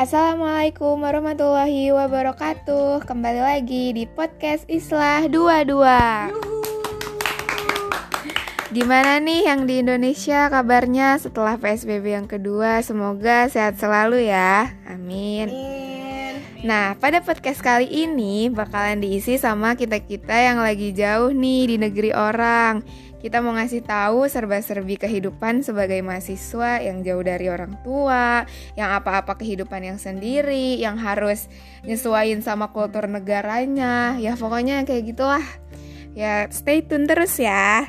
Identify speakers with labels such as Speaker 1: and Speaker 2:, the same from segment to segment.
Speaker 1: Assalamualaikum warahmatullahi wabarakatuh. Kembali lagi di podcast Islah 22 Gimana nih yang di Indonesia kabarnya setelah PSBB yang kedua? Semoga sehat selalu ya. Amin. Nah pada podcast kali ini bakalan diisi sama kita-kita yang lagi jauh nih di negeri orang kita mau ngasih tahu serba-serbi kehidupan sebagai mahasiswa yang jauh dari orang tua, yang apa-apa kehidupan yang sendiri, yang harus nyesuaiin sama kultur negaranya. Ya pokoknya kayak gitulah. Ya stay tune terus ya.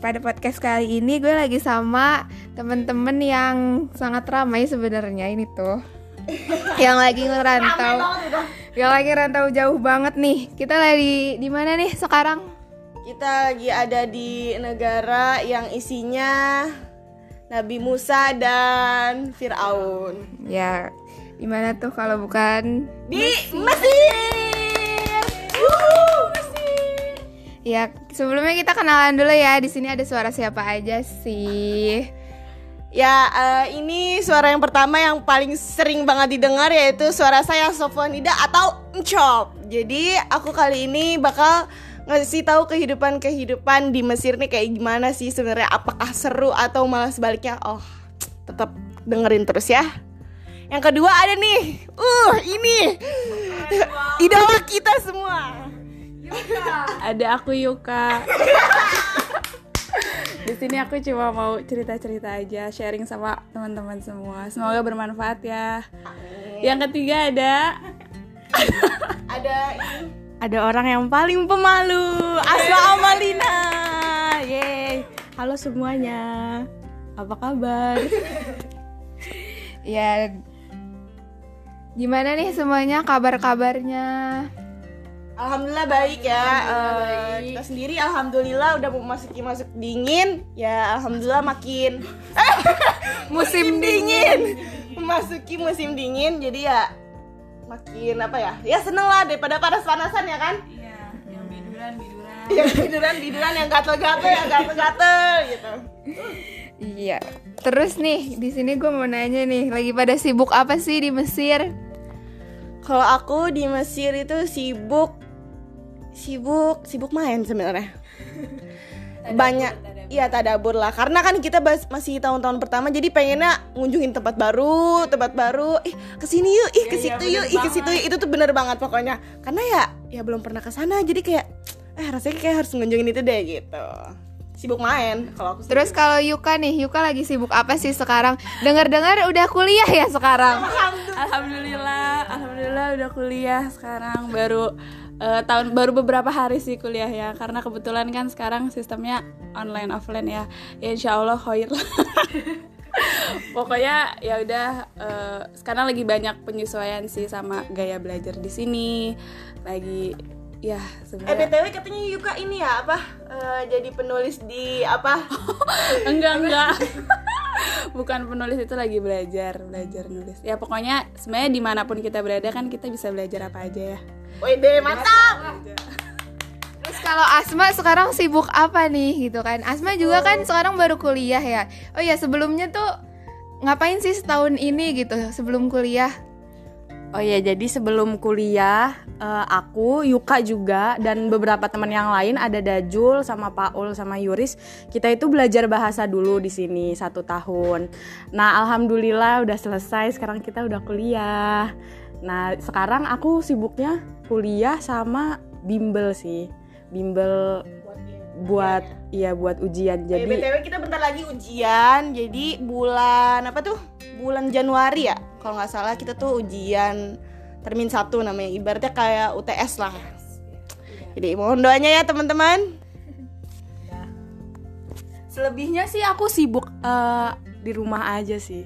Speaker 1: Pada podcast kali ini gue lagi sama temen-temen yang sangat ramai sebenarnya ini tuh. yang lagi ngerantau. Yang lagi rantau jauh banget nih. Kita lagi di mana nih sekarang?
Speaker 2: Kita lagi ada di negara yang isinya Nabi Musa dan Firaun.
Speaker 1: Ya, di mana tuh kalau bukan
Speaker 2: di Mesir?
Speaker 1: Ya, sebelumnya kita kenalan dulu ya. Di sini ada suara siapa aja sih?
Speaker 2: Ya, uh, ini suara yang pertama yang paling sering banget didengar yaitu suara saya Sofwanida atau Encop. Jadi, aku kali ini bakal ngasih tahu kehidupan-kehidupan di Mesir nih kayak gimana sih sebenarnya? Apakah seru atau malah sebaliknya? Oh tetap dengerin terus ya. Yang kedua ada nih. Uh ini. Idola kita semua.
Speaker 3: Yuka. ada aku Yuka. Di sini aku cuma mau cerita-cerita aja sharing sama teman-teman semua. Semoga bermanfaat ya. Amin. yang ketiga ada
Speaker 2: ada ini ada orang yang paling pemalu Asma Amalina Yeay Halo semuanya Apa kabar?
Speaker 1: ya Gimana nih semuanya kabar-kabarnya?
Speaker 2: Alhamdulillah baik ya. Alhamdulillah uh, baik. Kita sendiri alhamdulillah udah mau masuk masuk dingin. Ya alhamdulillah makin musim dingin. Memasuki musim dingin jadi ya makin apa ya? Ya seneng lah daripada panas-panasan ya kan?
Speaker 3: Iya yang biduran biduran.
Speaker 2: Yang biduran biduran yang gatel-gatel yang gatel-gatel gitu.
Speaker 1: Iya. Terus nih di sini gue mau nanya nih lagi pada sibuk apa sih di Mesir?
Speaker 2: Kalau aku di Mesir itu sibuk sibuk sibuk main sebenarnya. Banyak Iya tadabur lah. Karena kan kita masih tahun-tahun pertama jadi pengennya ngunjungin tempat baru tempat baru. Ih ke sini yuk ih ke iya, situ ya, yuk ih ke situ yuk. itu tuh bener banget pokoknya. Karena ya ya belum pernah ke sana jadi kayak eh rasanya kayak harus ngunjungin itu deh gitu. Sibuk main kalau aku
Speaker 1: terus kalau Yuka nih Yuka lagi sibuk apa sih sekarang? Dengar-dengar udah kuliah ya sekarang?
Speaker 3: Alhamdulillah alhamdulillah udah kuliah sekarang baru uh, tahun baru beberapa hari sih kuliah ya karena kebetulan kan sekarang sistemnya online offline ya ya insya Allah khair pokoknya ya udah uh, sekarang lagi banyak penyesuaian sih sama gaya belajar di sini lagi ya
Speaker 2: sebenarnya. Eh btw katanya Yuka ini ya apa uh, jadi penulis di apa?
Speaker 3: enggak enggak. bukan penulis itu lagi belajar belajar nulis ya pokoknya sebenarnya di mana pun kita berada kan kita bisa belajar apa aja ya
Speaker 2: Wede mantap
Speaker 1: Terus kalau Asma sekarang sibuk apa nih gitu kan? Asma juga kan oh. sekarang baru kuliah ya. Oh ya sebelumnya tuh ngapain sih setahun ini gitu sebelum kuliah?
Speaker 4: Oh ya, jadi sebelum kuliah uh, aku, Yuka juga dan beberapa teman yang lain ada Dajul sama Paul sama Yuris. Kita itu belajar bahasa dulu di sini satu tahun. Nah, alhamdulillah udah selesai. Sekarang kita udah kuliah. Nah, sekarang aku sibuknya kuliah sama bimbel sih. Bimbel buat iya buat ujian.
Speaker 2: Jadi btw kita bentar lagi ujian. Jadi bulan apa tuh? Bulan Januari ya kalau nggak salah kita tuh ujian termin satu namanya. Ibaratnya kayak UTS lah. Jadi mohon doanya ya teman-teman.
Speaker 4: Selebihnya sih aku sibuk uh, di rumah aja sih.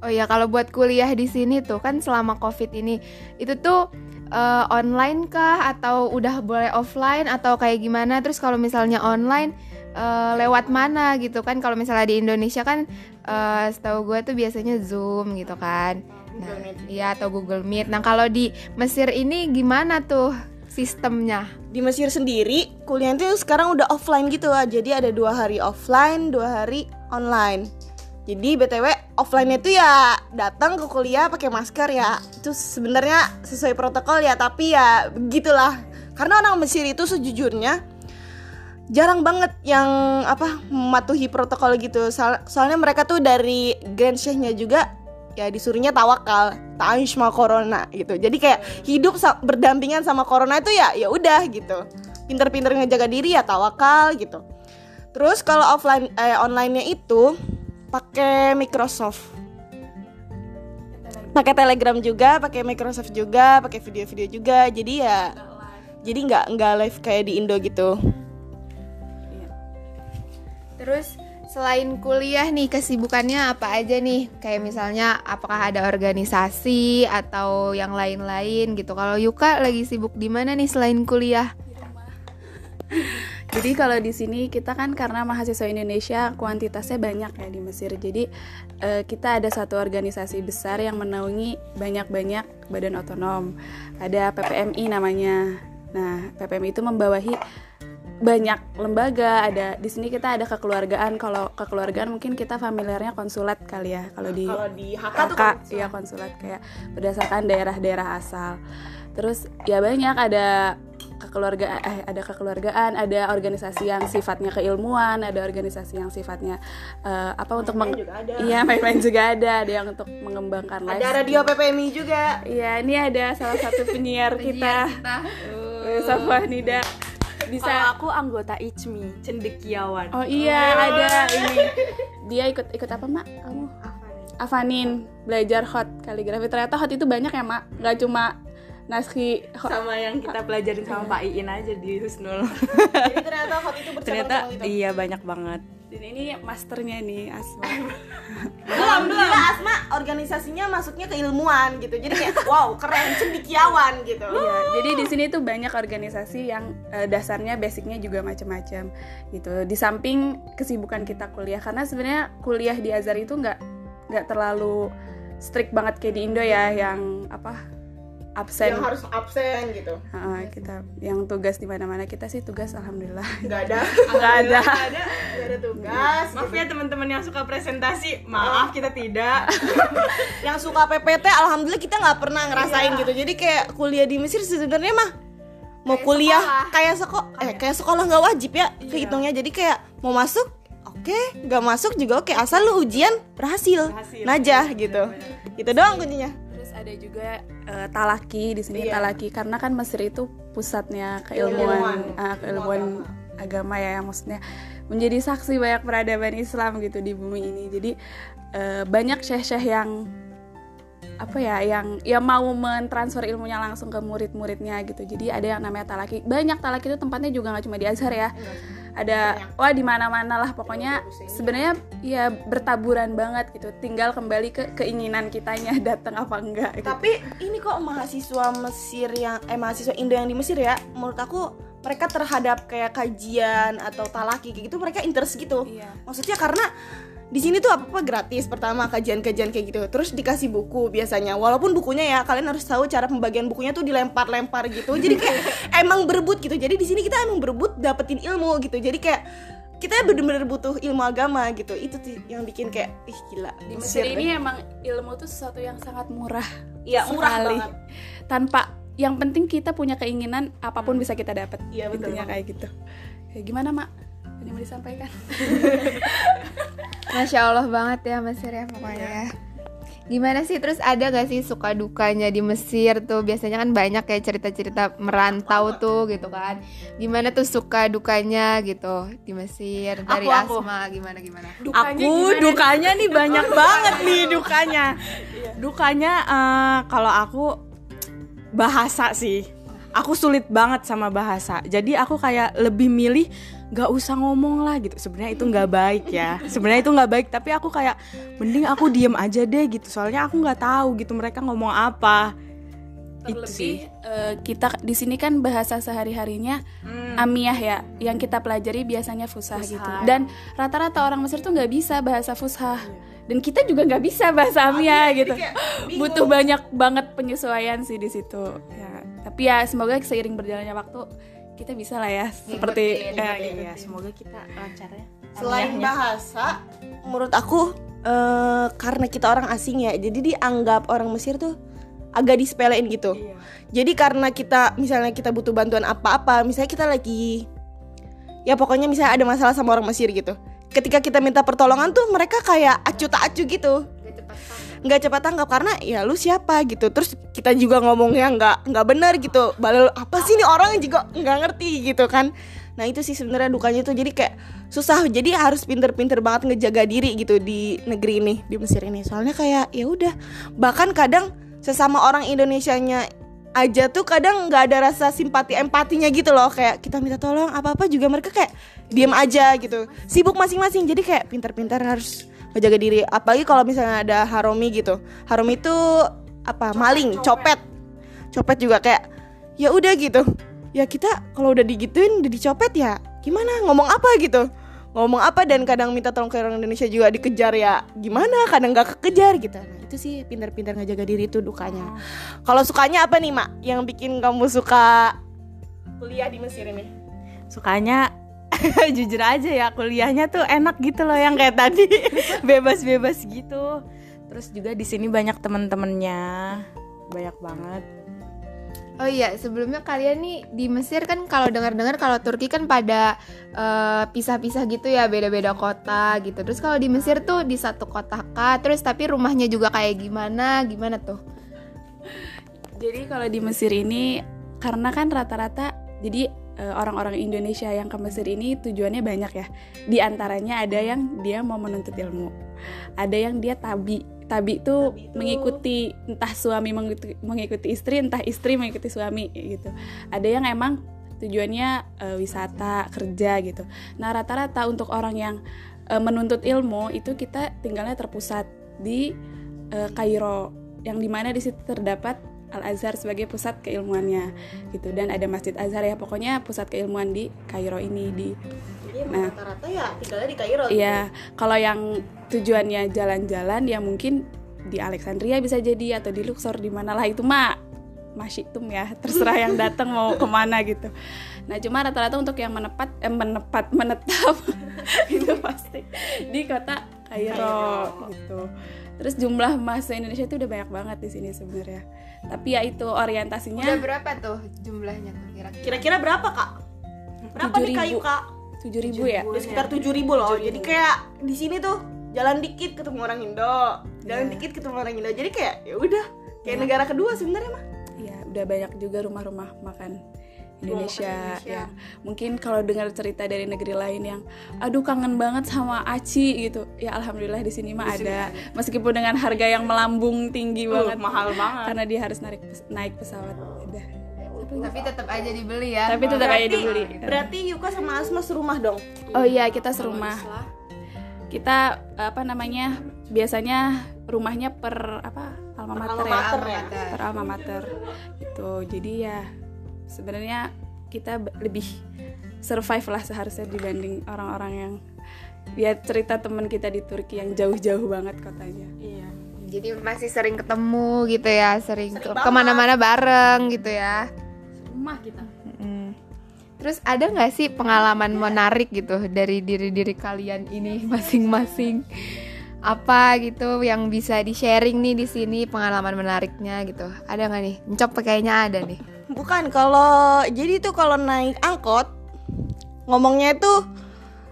Speaker 1: Oh ya kalau buat kuliah di sini tuh kan selama covid ini itu tuh uh, online kah? Atau udah boleh offline? Atau kayak gimana? Terus kalau misalnya online uh, lewat mana gitu kan? Kalau misalnya di Indonesia kan uh, setahu gue tuh biasanya Zoom gitu kan. Nah iya atau Google Meet. Nah kalau di Mesir ini gimana tuh sistemnya?
Speaker 2: Di Mesir sendiri kuliah itu sekarang udah offline gitu lah jadi ada dua hari offline dua hari online Jadi btw offline itu ya datang ke kuliah pakai masker ya. Itu sebenarnya sesuai protokol ya tapi ya begitulah. Karena orang Mesir itu sejujurnya jarang banget yang apa mematuhi protokol gitu. Soal- soalnya mereka tuh dari Grand Sheikhnya juga ya disuruhnya tawakal ta'ayush sama corona gitu. Jadi kayak hidup berdampingan sama corona itu ya ya udah gitu. Pinter-pinter ngejaga diri ya tawakal gitu. Terus kalau offline eh, online-nya itu pakai Microsoft pakai Telegram juga pakai Microsoft juga pakai video-video juga jadi ya jadi nggak nggak live kayak di Indo gitu
Speaker 1: Terus selain kuliah nih kesibukannya apa aja nih? Kayak misalnya apakah ada organisasi atau yang lain-lain gitu. Kalau Yuka lagi sibuk di mana nih selain kuliah?
Speaker 3: Jadi kalau di sini kita kan karena mahasiswa Indonesia kuantitasnya banyak ya di Mesir. Jadi eh, kita ada satu organisasi besar yang menaungi banyak-banyak badan otonom. Ada PPMI namanya. Nah, PPMI itu membawahi banyak lembaga. Ada di sini kita ada kekeluargaan. Kalau kekeluargaan mungkin kita familiarnya konsulat kali ya. Kalau di
Speaker 2: kalau di HK tuh
Speaker 3: kakak ya konsulat kayak berdasarkan daerah-daerah asal terus ya banyak ada kekeluargaan eh ada kekeluargaan ada organisasi yang sifatnya keilmuan ada organisasi yang sifatnya eh, apa untuk meng
Speaker 2: juga ada.
Speaker 3: iya main-main juga ada. Ada yang untuk mengembangkan live
Speaker 2: ada radio PPMI juga.
Speaker 3: Iya ini ada salah satu penyiar kita. Eh, Safa Nida. Bisa
Speaker 4: Kalau aku anggota ICMI, cendekiawan.
Speaker 3: Oh iya ada ini. Dia ikut ikut apa mak? Kamu? Avanin belajar hot kaligrafi. Ternyata hot itu banyak ya mak. Nggak cuma naski hot.
Speaker 4: sama yang kita pelajarin sama Pak Iin aja di Husnul.
Speaker 2: jadi ternyata hot itu
Speaker 4: Ternyata
Speaker 2: bercabang
Speaker 4: iya banyak banget.
Speaker 3: dan ini masternya nih Asma
Speaker 2: alhamdulillah Asma organisasinya masuknya ke ilmuwan gitu jadi kayak wow keren cendikiawan gitu
Speaker 3: Iya, jadi di sini tuh banyak organisasi yang eh, dasarnya basicnya juga macam-macam gitu. Di samping kesibukan kita kuliah, karena sebenarnya kuliah di Azhar itu nggak nggak terlalu strict banget kayak di Indo ya, yang apa absen.
Speaker 2: yang harus absen gitu.
Speaker 3: Heeh, kita yang tugas di mana-mana kita sih tugas alhamdulillah.
Speaker 2: nggak ada.
Speaker 3: Nggak ada.
Speaker 2: nggak ada. Ada tugas
Speaker 4: Maaf ya teman-teman yang suka presentasi, maaf. Kita tidak.
Speaker 2: yang suka PPT alhamdulillah kita nggak pernah ngerasain gitu. Jadi kayak kuliah di Mesir sebenarnya mah mau kuliah kayak sekolah eh kayak sekolah nggak wajib ya kehitungnya. Jadi kayak mau masuk oke. Nggak masuk juga oke asal lu ujian berhasil,
Speaker 4: Berhasil.
Speaker 2: najah gitu. itu doang kuncinya
Speaker 3: ada juga eh, talaki di sini
Speaker 2: Iya.
Speaker 3: talaki karena kan Mesir itu pusatnya
Speaker 2: Keilmuan.
Speaker 3: keilmuan ah, keilmuan agama ya yang maksudnya menjadi saksi banyak peradaban Islam gitu di bumi ini. Jadi eh, banyak syekh-syekh yang apa ya yang yang mau mentransfer ilmunya langsung ke murid-muridnya gitu. Jadi ada yang namanya talaki. Banyak talaki itu tempatnya juga nggak cuma di Azhar ya. Ada wah di mana-mana lah pokoknya sebenarnya ya bertaburan banget gitu. Tinggal kembali ke keinginan kitanya datang apa enggak gitu.
Speaker 2: Tapi ini kok mahasiswa Mesir yang eh mahasiswa Indo yang di Mesir ya, menurut aku mereka terhadap kayak kajian atau talaki gitu mereka interest gitu.
Speaker 3: Iya.
Speaker 2: Maksudnya karena di sini tuh apa apa gratis pertama kajian-kajian kayak gitu terus dikasih buku biasanya walaupun bukunya ya kalian harus tahu cara pembagian bukunya tuh dilempar-lempar gitu jadi kayak emang berebut gitu jadi di sini kita emang berebut dapetin ilmu gitu jadi kayak kita bener-bener butuh ilmu agama gitu itu tuh yang bikin kayak ih gila
Speaker 3: Di Mesir ini emang ilmu tuh sesuatu yang sangat murah.
Speaker 2: Iya, murah
Speaker 3: sekali.
Speaker 2: banget.
Speaker 3: Tanpa yang penting kita punya keinginan apa pun bisa kita dapat.
Speaker 2: Iya, betul
Speaker 3: Intinya kayak gitu. Ya, gimana, Mak? Yang mau disampaikan?
Speaker 1: Masya Allah banget ya Mesir ya pokoknya ya. Gimana sih terus ada gak sih suka dukanya di Mesir tuh biasanya kan banyak kayak cerita-cerita merantau tuh gitu kan Gimana tuh suka dukanya gitu di Mesir dari
Speaker 2: Aku, aku.
Speaker 1: Asma gimana gimana
Speaker 4: aku dukanya nih banyak banget nih dukanya. Dukanya eh, kalau aku bahasa sih. Aku sulit banget sama bahasa. Jadi aku kayak lebih milih nggak usah ngomong lah gitu. Sebenarnya itu nggak baik ya. Sebenarnya itu nggak baik. Tapi aku kayak mending aku diem aja deh gitu. Soalnya aku nggak tahu gitu mereka ngomong apa. Itu sih.
Speaker 3: Terlebih eh, kita di sini kan bahasa sehari-harinya amiyah ya, yang kita pelajari biasanya fusah, gitu. Dan rata-rata orang Mesir tuh nggak bisa bahasa fusah. Dan kita juga nggak bisa bahasa amiyah gitu. Butuh banyak banget penyesuaian sih di situ. Ya, tapi ya semoga seiring berjalannya waktu kita bisa lah ya seperti
Speaker 1: Ngikutin,
Speaker 3: eh,
Speaker 4: Iya, semoga kita lancar ya.
Speaker 2: selain bahasa menurut aku eh, karena kita orang asing ya jadi dianggap orang Mesir tuh agak disepelein gitu. Jadi karena kita misalnya kita butuh bantuan apa-apa misalnya kita lagi ya pokoknya misalnya ada masalah sama orang Mesir gitu. Ketika kita minta pertolongan tuh mereka kayak acu tak acu gitu nggak cepat tanggap karena ya lu siapa gitu. Terus kita juga ngomongnya nggak nggak benar gitu. Balel apa sih nih orang juga nggak ngerti? gitu kan. Nah itu sih sebenarnya dukanya tuh. Jadi kayak susah. Jadi harus pinter-pinter banget ngejaga diri gitu di negeri ini di Mesir ini. Soalnya kayak ya udah. Bahkan kadang sesama orang Indonesianya aja tuh kadang nggak ada rasa simpati empatinya gitu loh. Kayak kita minta tolong apa apa juga mereka kayak diem aja gitu. Sibuk masing-masing. Jadi kayak pintar-pintar harus ngejaga diri. Apalagi kalau misalnya ada haromi gitu. Haromi itu apa maling copet. copet. Juga kayak ya udah gitu. Ya kita kalau udah digituin udah dicopet ya gimana? Ngomong apa? gitu. Ngomong apa dan kadang minta tolong ke orang Indonesia juga dikejar ya gimana? Kadang nggak kekejar gitu. Nah itu sih pintar-pintar ngejaga diri itu dukanya. Kalau sukanya apa nih mak yang bikin kamu suka kuliah di Mesir ini?
Speaker 4: Sukanya jujur aja ya kuliahnya tuh enak gitu loh yang kayak tadi bebas-bebas gitu terus juga di sini banyak temen-temennya banyak banget
Speaker 1: Oh iya, sebelumnya kalian nih di Mesir kan kalau dengar-dengar kalau Turki kan pada eh, pisah-pisah gitu ya, beda-beda kota gitu. Terus kalau di Mesir tuh di satu kota kah? Terus tapi rumahnya juga kayak gimana? Gimana tuh?
Speaker 3: Jadi kalau di Mesir ini karena kan rata-rata jadi orang-orang Indonesia yang ke Mesir ini tujuannya banyak ya. Di antaranya ada yang dia mau menuntut ilmu. Ada yang dia tabi. Tabi itu mengikuti entah suami mengikuti, mengikuti istri, entah istri mengikuti suami gitu. Ada yang emang tujuannya eh, wisata, kerja gitu. Nah, rata-rata untuk orang yang eh, menuntut ilmu itu kita tinggalnya terpusat di eh, Kairo yang di mana di situ terdapat Al Azhar sebagai pusat keilmuannya gitu dan ada Masjid Azhar ya pokoknya pusat keilmuan di Kairo ini di
Speaker 2: jadi
Speaker 3: Nah.
Speaker 2: rata-rata ya tinggalnya di Kairo
Speaker 3: Iya, kalau yang tujuannya jalan-jalan ya mungkin di Alexandria bisa jadi atau di Luxor di mana lah itu mah masih tum ya terserah yang datang mau ke mana gitu. Nah cuma rata-rata untuk yang menepat eh, menepat menetap itu pasti di kota Kairo gitu. Terus jumlah mahasiswa Indonesia itu udah banyak banget di sini sebenarnya. Tapi ya itu orientasinya
Speaker 1: Udah berapa tuh jumlahnya tuh kira-kira?
Speaker 2: kira-kira berapa kak berapa di
Speaker 3: 7.000.
Speaker 2: kayu kak
Speaker 3: tujuh ribu ya.
Speaker 2: Udah sekitar tujuh ribu loh. Jadi kayak di sini tuh jalan dikit ketemu orang Indo, jalan
Speaker 3: Iya.
Speaker 2: dikit ketemu orang Indo. Jadi kayak ya udah kayak negara kedua sebenarnya mah.
Speaker 3: Iya, udah banyak juga rumah-rumah makan Indonesia,
Speaker 2: Indonesia.
Speaker 3: yang mungkin kalau dengar cerita dari negeri lain yang aduh kangen banget sama aci gitu. Ya alhamdulillah di sini mah ada. Meskipun dengan harga yang melambung tinggi banget
Speaker 2: mahal banget.
Speaker 3: karena dia harus naik naik pesawat. Udah.
Speaker 1: Tapi tetap aja dibeli ya.
Speaker 3: Tapi tetap aja dibeli.
Speaker 2: Berarti Yuka sama Asma serumah dong.
Speaker 3: Oh iya, kita serumah. Kita apa namanya? Biasanya rumahnya per apa? Alma mater
Speaker 2: alma
Speaker 3: ya.
Speaker 2: mater ya.
Speaker 3: per alma mater gitu jadi ya sebenarnya kita lebih survive lah seharusnya dibanding orang-orang yang ya cerita teman kita di Turki yang jauh-jauh banget kotanya
Speaker 2: Iya.
Speaker 1: Jadi masih sering ketemu gitu ya, sering, ke-
Speaker 2: banget.
Speaker 1: ke mana-mana bareng gitu ya.
Speaker 3: rumah kita.
Speaker 1: Terus ada nggak sih pengalaman menarik gitu dari diri-diri kalian ini masing-masing? Apa gitu yang bisa di sharing nih di sini pengalaman menariknya gitu? Ada nggak nih? Encop kayaknya ada nih.
Speaker 2: Bukan kalau jadi tuh kalau naik angkot ngomongnya itu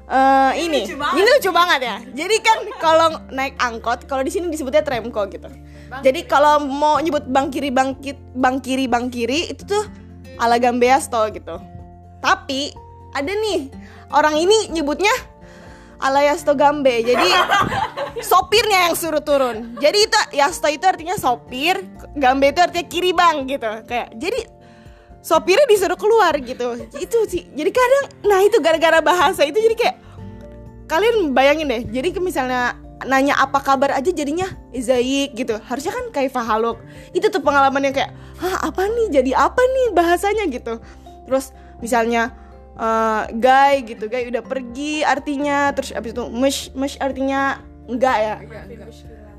Speaker 2: eh ini ini lucu banget ya. Jadi kan kalau naik angkot kalau di sini disebutnya tramko gitu. Jadi kalau mau nyebut bang kiri bang ki- bang kiri bang kiri itu tuh ala Gambeasto gitu. Tapi ada nih orang ini nyebutnya ala Yasto Gambe. Jadi sopirnya yang suruh turun. Jadi itu Yasto itu artinya sopir, Gambe itu artinya kiri bang gitu. Kayak jadi sopirnya disuruh keluar gitu. Itu sih. Jadi kadang nah itu gara-gara bahasa itu jadi kayak kalian bayangin deh. Jadi ke misalnya nanya apa kabar aja jadinya Izaik gitu. Harusnya kan kayak Fahaluk. Itu tuh pengalaman yang kayak, "Hah, apa nih? Jadi apa nih bahasanya gitu." Terus misalnya eh guy gitu, guy udah pergi artinya terus abis itu mush mush artinya enggak ya.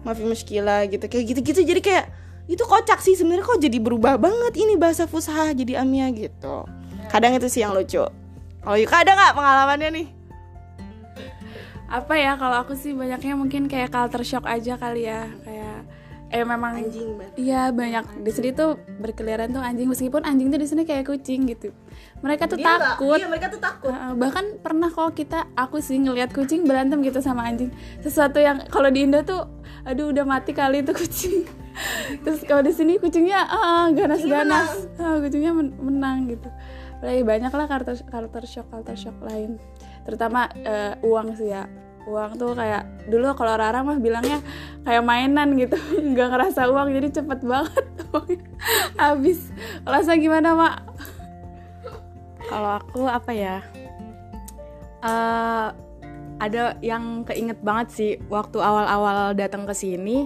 Speaker 2: Mafi muskila gitu. Kayak gitu-gitu jadi kayak itu kocak sih sebenarnya kok jadi berubah banget ini bahasa fusha jadi amia gitu. Kadang itu sih yang lucu. Kalau Yuka ada nggak pengalamannya nih?
Speaker 3: apa ya kalau aku sih banyaknya mungkin kayak culture shock aja kali ya kayak eh memang
Speaker 2: Anjing banget.
Speaker 3: iya banyak. Di sini tuh berkeliaran tuh anjing. Meskipun anjing tuh di sini kayak kucing gitu. Mereka tuh
Speaker 2: Dia
Speaker 3: takut.
Speaker 2: Iya, mereka tuh takut.
Speaker 3: Uh, bahkan pernah kok kita aku sih ngelihat kucing berantem gitu sama anjing. Sesuatu yang kalau di Indo tuh aduh udah mati kali itu kucing. Terus kalau di sini kucingnya ah ganas ganas ah, kucingnya men- menang gitu. Apalagi banyak lah culture culture shock culture shock lain. Terutama eh, uang sih ya uang tuh kayak dulu kalau orang mah bilangnya kayak mainan gitu nggak ngerasa uang jadi cepet banget habis rasa gimana mak
Speaker 4: Kalau aku apa ya? Eh ada yang keinget banget sih waktu awal-awal datang ke sini.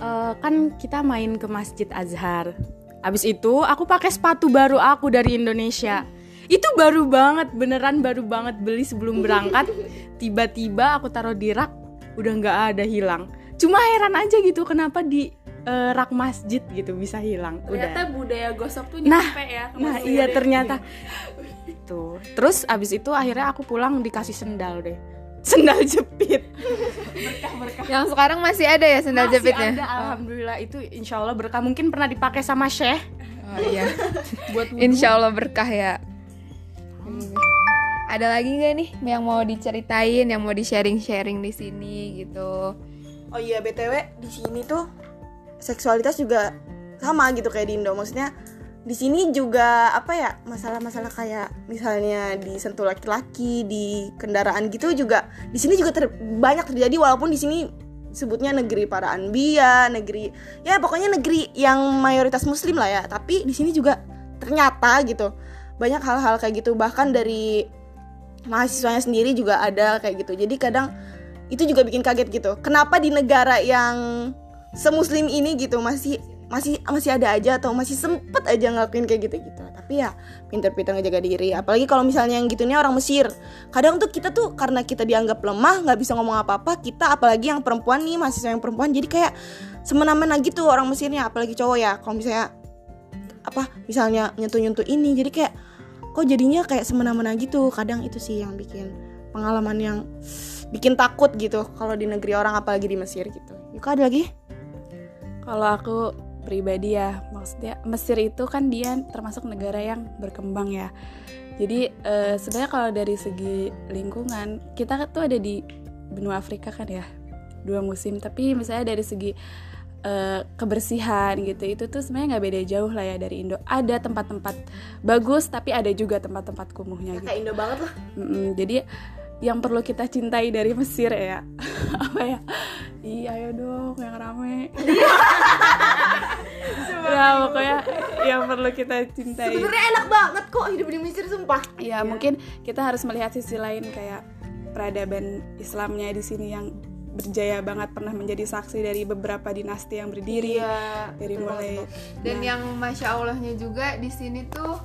Speaker 4: eh, kan kita main ke Masjid Azhar. Abis itu aku pakai sepatu baru aku dari Indonesia. Itu baru banget, beneran baru banget beli sebelum berangkat. Tiba-tiba aku taruh di rak, udah nggak ada hilang. Cuma heran aja gitu kenapa di eh, rak masjid gitu bisa hilang. Udah.
Speaker 3: ternyata budaya gosok tuh
Speaker 4: Nah,
Speaker 3: nyampe ya ke
Speaker 4: Nah
Speaker 3: Mesir
Speaker 4: iya
Speaker 3: ya.
Speaker 4: ternyata Tuh Terus abis itu akhirnya aku pulang dikasih sendal deh Sendal jepit
Speaker 1: Yang sekarang masih ada ya sendal
Speaker 4: Masih
Speaker 1: jepitnya?
Speaker 4: ada, Alhamdulillah itu insya Allah berkah Mungkin pernah dipakai sama Syekh
Speaker 1: Oh iya.
Speaker 4: Buat.
Speaker 1: Insya Allah berkah ya. Ada lagi nggak nih yang mau diceritain, yang mau di sharing-sharing di sini gitu?
Speaker 2: Oh iya, BTW di sini tuh seksualitas juga sama gitu kayak di Indo. Maksudnya di sini juga apa ya masalah-masalah kayak misalnya disentuh laki-laki di kendaraan gitu juga di sini juga ter- banyak terjadi walaupun di sini sebutnya negeri para anbiya, negeri ya pokoknya negeri yang mayoritas muslim lah ya. Tapi di sini juga ternyata gitu banyak hal-hal kayak gitu bahkan dari mahasiswanya sendiri juga ada kayak gitu. Jadi kadang itu juga bikin kaget gitu. Kenapa di negara yang semuslim ini gitu masih masih masih ada aja atau masih sempet aja ngelakuin kayak gitu gitu. Tapi ya pinter-pinter ngejaga diri. Apalagi kalau misalnya yang gitunya orang Mesir. Kadang tuh kita tuh karena kita dianggap lemah nggak bisa ngomong apa-apa. Kita apalagi yang perempuan nih mahasiswa yang perempuan jadi kayak semena-mena gitu orang Mesirnya. Apalagi cowok ya. Kalau misalnya apa misalnya nyentuh-nyentuh ini jadi kayak kok jadinya kayak semena-mena gitu. Kadang itu sih yang bikin pengalaman yang bikin takut gitu kalau di negeri orang apalagi di Mesir gitu. Yuka ada lagi?
Speaker 3: Kalau aku pribadi ya, maksudnya Mesir itu kan dia termasuk negara yang berkembang ya. Jadi eh, sebenarnya kalau dari segi lingkungan kita tuh ada di benua Afrika kan ya, dua musim. Tapi misalnya dari segi eh, kebersihan gitu, itu tuh sebenarnya nggak beda jauh lah ya dari Indo. Ada tempat-tempat bagus, tapi ada juga tempat-tempat kumuhnya gitu.
Speaker 2: Kayak Indo banget lah.
Speaker 3: Mm-mm, jadi yang perlu kita cintai dari Mesir ya apa ya iya ayo dong yang rame ya pokoknya yang perlu kita cintai
Speaker 2: Sebenarnya enak banget kok hidup di Mesir sumpah.
Speaker 3: ya mungkin kita harus melihat sisi lain kayak peradaban Islamnya di sini yang berjaya banget pernah menjadi saksi dari beberapa dinasti yang berdiri
Speaker 2: Iya,
Speaker 3: dari
Speaker 2: betul
Speaker 3: mulai
Speaker 2: banget,
Speaker 1: Dan yang masya Allahnya juga di sini tuh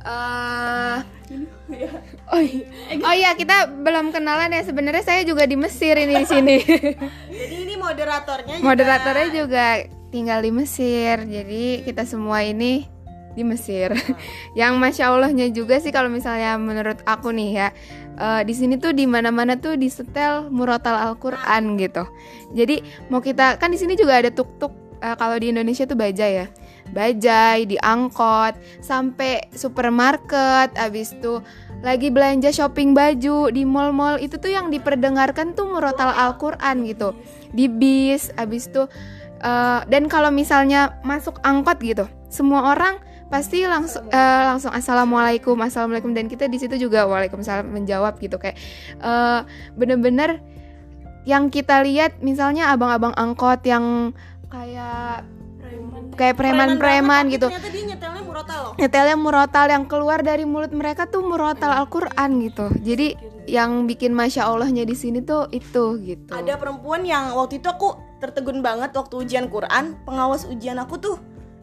Speaker 1: eh oh, i- oh iya kita belum kenalan ya. Sebenarnya saya juga di Mesir ini di sini.
Speaker 2: Jadi ini moderatornya juga-
Speaker 1: moderatornya juga tinggal di Mesir. Jadi kita semua ini di Mesir. Yang masya Allahnya juga sih kalau misalnya menurut aku nih ya eh, di sini tuh di mana-mana tuh disetel murotal Al-Quran gitu. Jadi mau kita kan di sini juga ada tuk-tuk eh, kalau di Indonesia tuh bajai ya. Bajai di angkot sampai supermarket abis itu lagi belanja shopping baju di mall-mall. Itu tuh yang diperdengarkan tuh murotal Al-Quran gitu. Di bis abis itu eh, dan kalau misalnya masuk angkot gitu semua orang pasti langsung eh, langsung assalamualaikum assalamualaikum dan kita di situ juga waalaikumsalam menjawab gitu kayak eh, bener-bener yang kita lihat misalnya abang-abang angkot yang kayak kayak preman-preman gitu
Speaker 2: Ternyata dia nyetelnya murotal loh.
Speaker 1: nyetelnya murotal yang keluar dari mulut mereka tuh murotal Al-Quran gitu jadi yang bikin masya Allahnya di sini tuh itu gitu
Speaker 2: Ada perempuan yang waktu itu aku tertegun banget waktu ujian Quran. Pengawas ujian aku tuh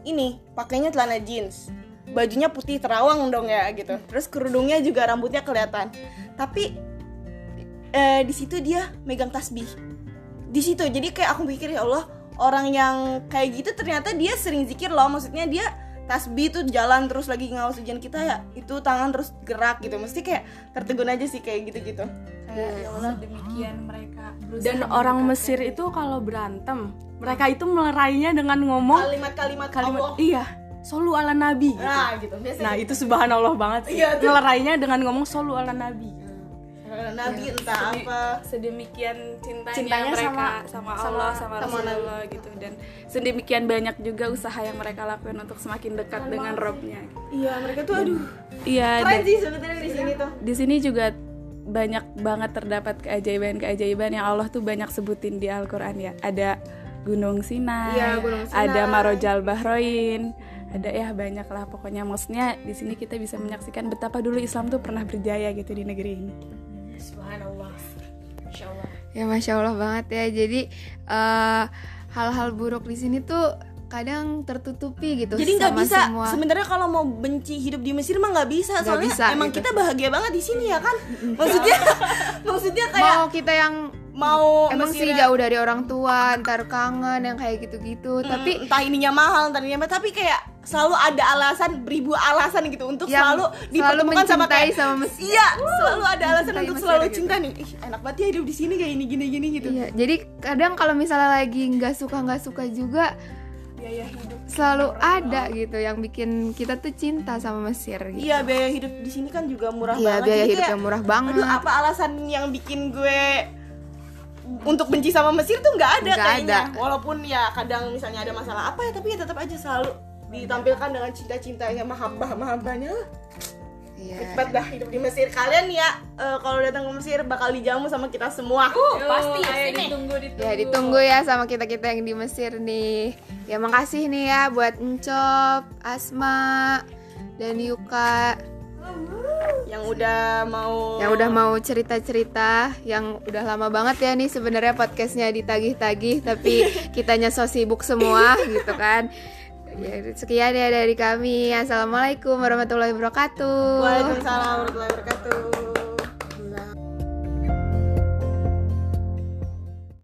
Speaker 2: ini pakainya celana jeans. Bajunya putih terawang dong ya gitu. Terus kerudungnya juga rambutnya kelihatan. Tapi eh, di situ dia megang tasbih. Di situ jadi kayak aku pikir ya Allah orang yang kayak gitu ternyata dia sering zikir loh. Maksudnya dia tasbih tuh jalan terus lagi ngawas ujian kita ya itu tangan terus gerak gitu mesti kayak tertegun aja sih kayak gitu-gitu
Speaker 3: kayak ya Allah demikian mereka berusaha
Speaker 4: Dan orang Mesir itu kalau berantem, mereka itu melerainya dengan ngomong
Speaker 2: kalimat-kalimat
Speaker 4: kalimat
Speaker 2: Allah.
Speaker 4: iya, solu ala nabi. gitu.
Speaker 2: nah gitu. biasanya
Speaker 4: Nah, itu subhanallah banget sih.
Speaker 2: Iya.
Speaker 4: Melerainya dengan ngomong solu ala nabi.
Speaker 2: nabi entah apa.
Speaker 3: sedemikian cintanya,
Speaker 4: Cintanya
Speaker 3: mereka
Speaker 4: sama-
Speaker 3: sama,
Speaker 4: sama-
Speaker 3: Allah sama,
Speaker 2: sama
Speaker 3: Rasulullah gitu. Dan sedemikian banyak juga usaha yang mereka lakuin untuk semakin dekat dengan Robnya.
Speaker 2: Iya mereka tuh aduh.
Speaker 3: iya
Speaker 2: keren
Speaker 3: dan
Speaker 2: sih sebenarnya di sini tuh.
Speaker 3: di sini juga banyak banget terdapat keajaiban-keajaiban yang Allah tuh banyak sebutin di Al-Qur'an ya. Ada Gunung Sinai,
Speaker 2: Iya, Gunung Sinai.
Speaker 3: ada Marojal Bahroin, ada ya banyak lah pokoknya maksudnya di sini kita bisa menyaksikan betapa dulu Islam tuh pernah berjaya gitu di negeri ini.
Speaker 2: subhanallah insyaallah
Speaker 1: Ya masya Allah banget ya. Jadi eh, hal-hal buruk di sini tuh kadang tertutupi gitu.
Speaker 2: jadi nggak
Speaker 1: sama
Speaker 2: bisa
Speaker 1: semua.
Speaker 2: sebenarnya kalau mau benci hidup di Mesir mah nggak bisa
Speaker 1: Nggak
Speaker 2: soalnya
Speaker 1: bisa,
Speaker 2: emang
Speaker 1: gitu.
Speaker 2: kita bahagia banget di sini ya kan maksudnya maksudnya kayak
Speaker 1: Mau kita yang
Speaker 2: mau
Speaker 1: emang sih
Speaker 2: Mesirnya-
Speaker 1: jauh dari orang tua, ntar kangen yang kayak gitu-gitu.
Speaker 2: Mm,
Speaker 1: Tapi
Speaker 2: entah ininya mahal entah ininya mahal tapi kayak selalu ada alasan beribu alasan gitu untuk
Speaker 1: Yang
Speaker 2: selalu
Speaker 1: selalu
Speaker 2: dipertemukan sama
Speaker 1: mencintai
Speaker 2: kayak
Speaker 1: sama Mesir.
Speaker 2: iya selalu ada alasan untuk
Speaker 1: Mesir
Speaker 2: selalu
Speaker 1: gitu.
Speaker 2: cinta nih Ih, enak banget ya hidup di sini kayak ini gini gini gitu
Speaker 1: Iya, jadi kadang kalau misalnya lagi nggak suka nggak suka juga
Speaker 3: Biaya hidup
Speaker 1: selalu ada gitu yang bikin kita tuh cinta sama Mesir gitu.
Speaker 2: iya biaya hidup di sini kan juga murah
Speaker 1: Iya,
Speaker 2: banget
Speaker 1: biaya
Speaker 2: Jadi
Speaker 1: hidup
Speaker 2: kayak,
Speaker 1: yang murah banget.
Speaker 2: aduh apa alasan yang bikin gue untuk benci sama Mesir tuh nggak ada
Speaker 1: Nggak
Speaker 2: kayaknya
Speaker 1: ada.
Speaker 2: walaupun ya kadang misalnya ada masalah apa ya tapi ya tetap aja selalu ditampilkan dengan cinta-cintanya mahabbah mahabbahnya lah
Speaker 1: Iya.
Speaker 2: Nikmat dah hidup di Mesir kalian ya eh, kalau datang ke Mesir bakal dijamu sama kita semua
Speaker 3: pasti ayo ditunggu ditunggu.
Speaker 1: Ya ditunggu ya sama kita-kita yang di Mesir nih. Ya makasih nih ya buat Encop, Asma, dan Yuka
Speaker 2: yang udah mau
Speaker 1: yang udah mau cerita-cerita yang udah lama banget ya nih sebenarnya podcastnya ditagih-tagih tapi kitanya so sibuk semua gitu kan. Ya, sekian ya dari kami. Assalamualaikum warahmatullahi wabarakatuh.
Speaker 2: Waalaikumsalam warahmatullahi wabarakatuh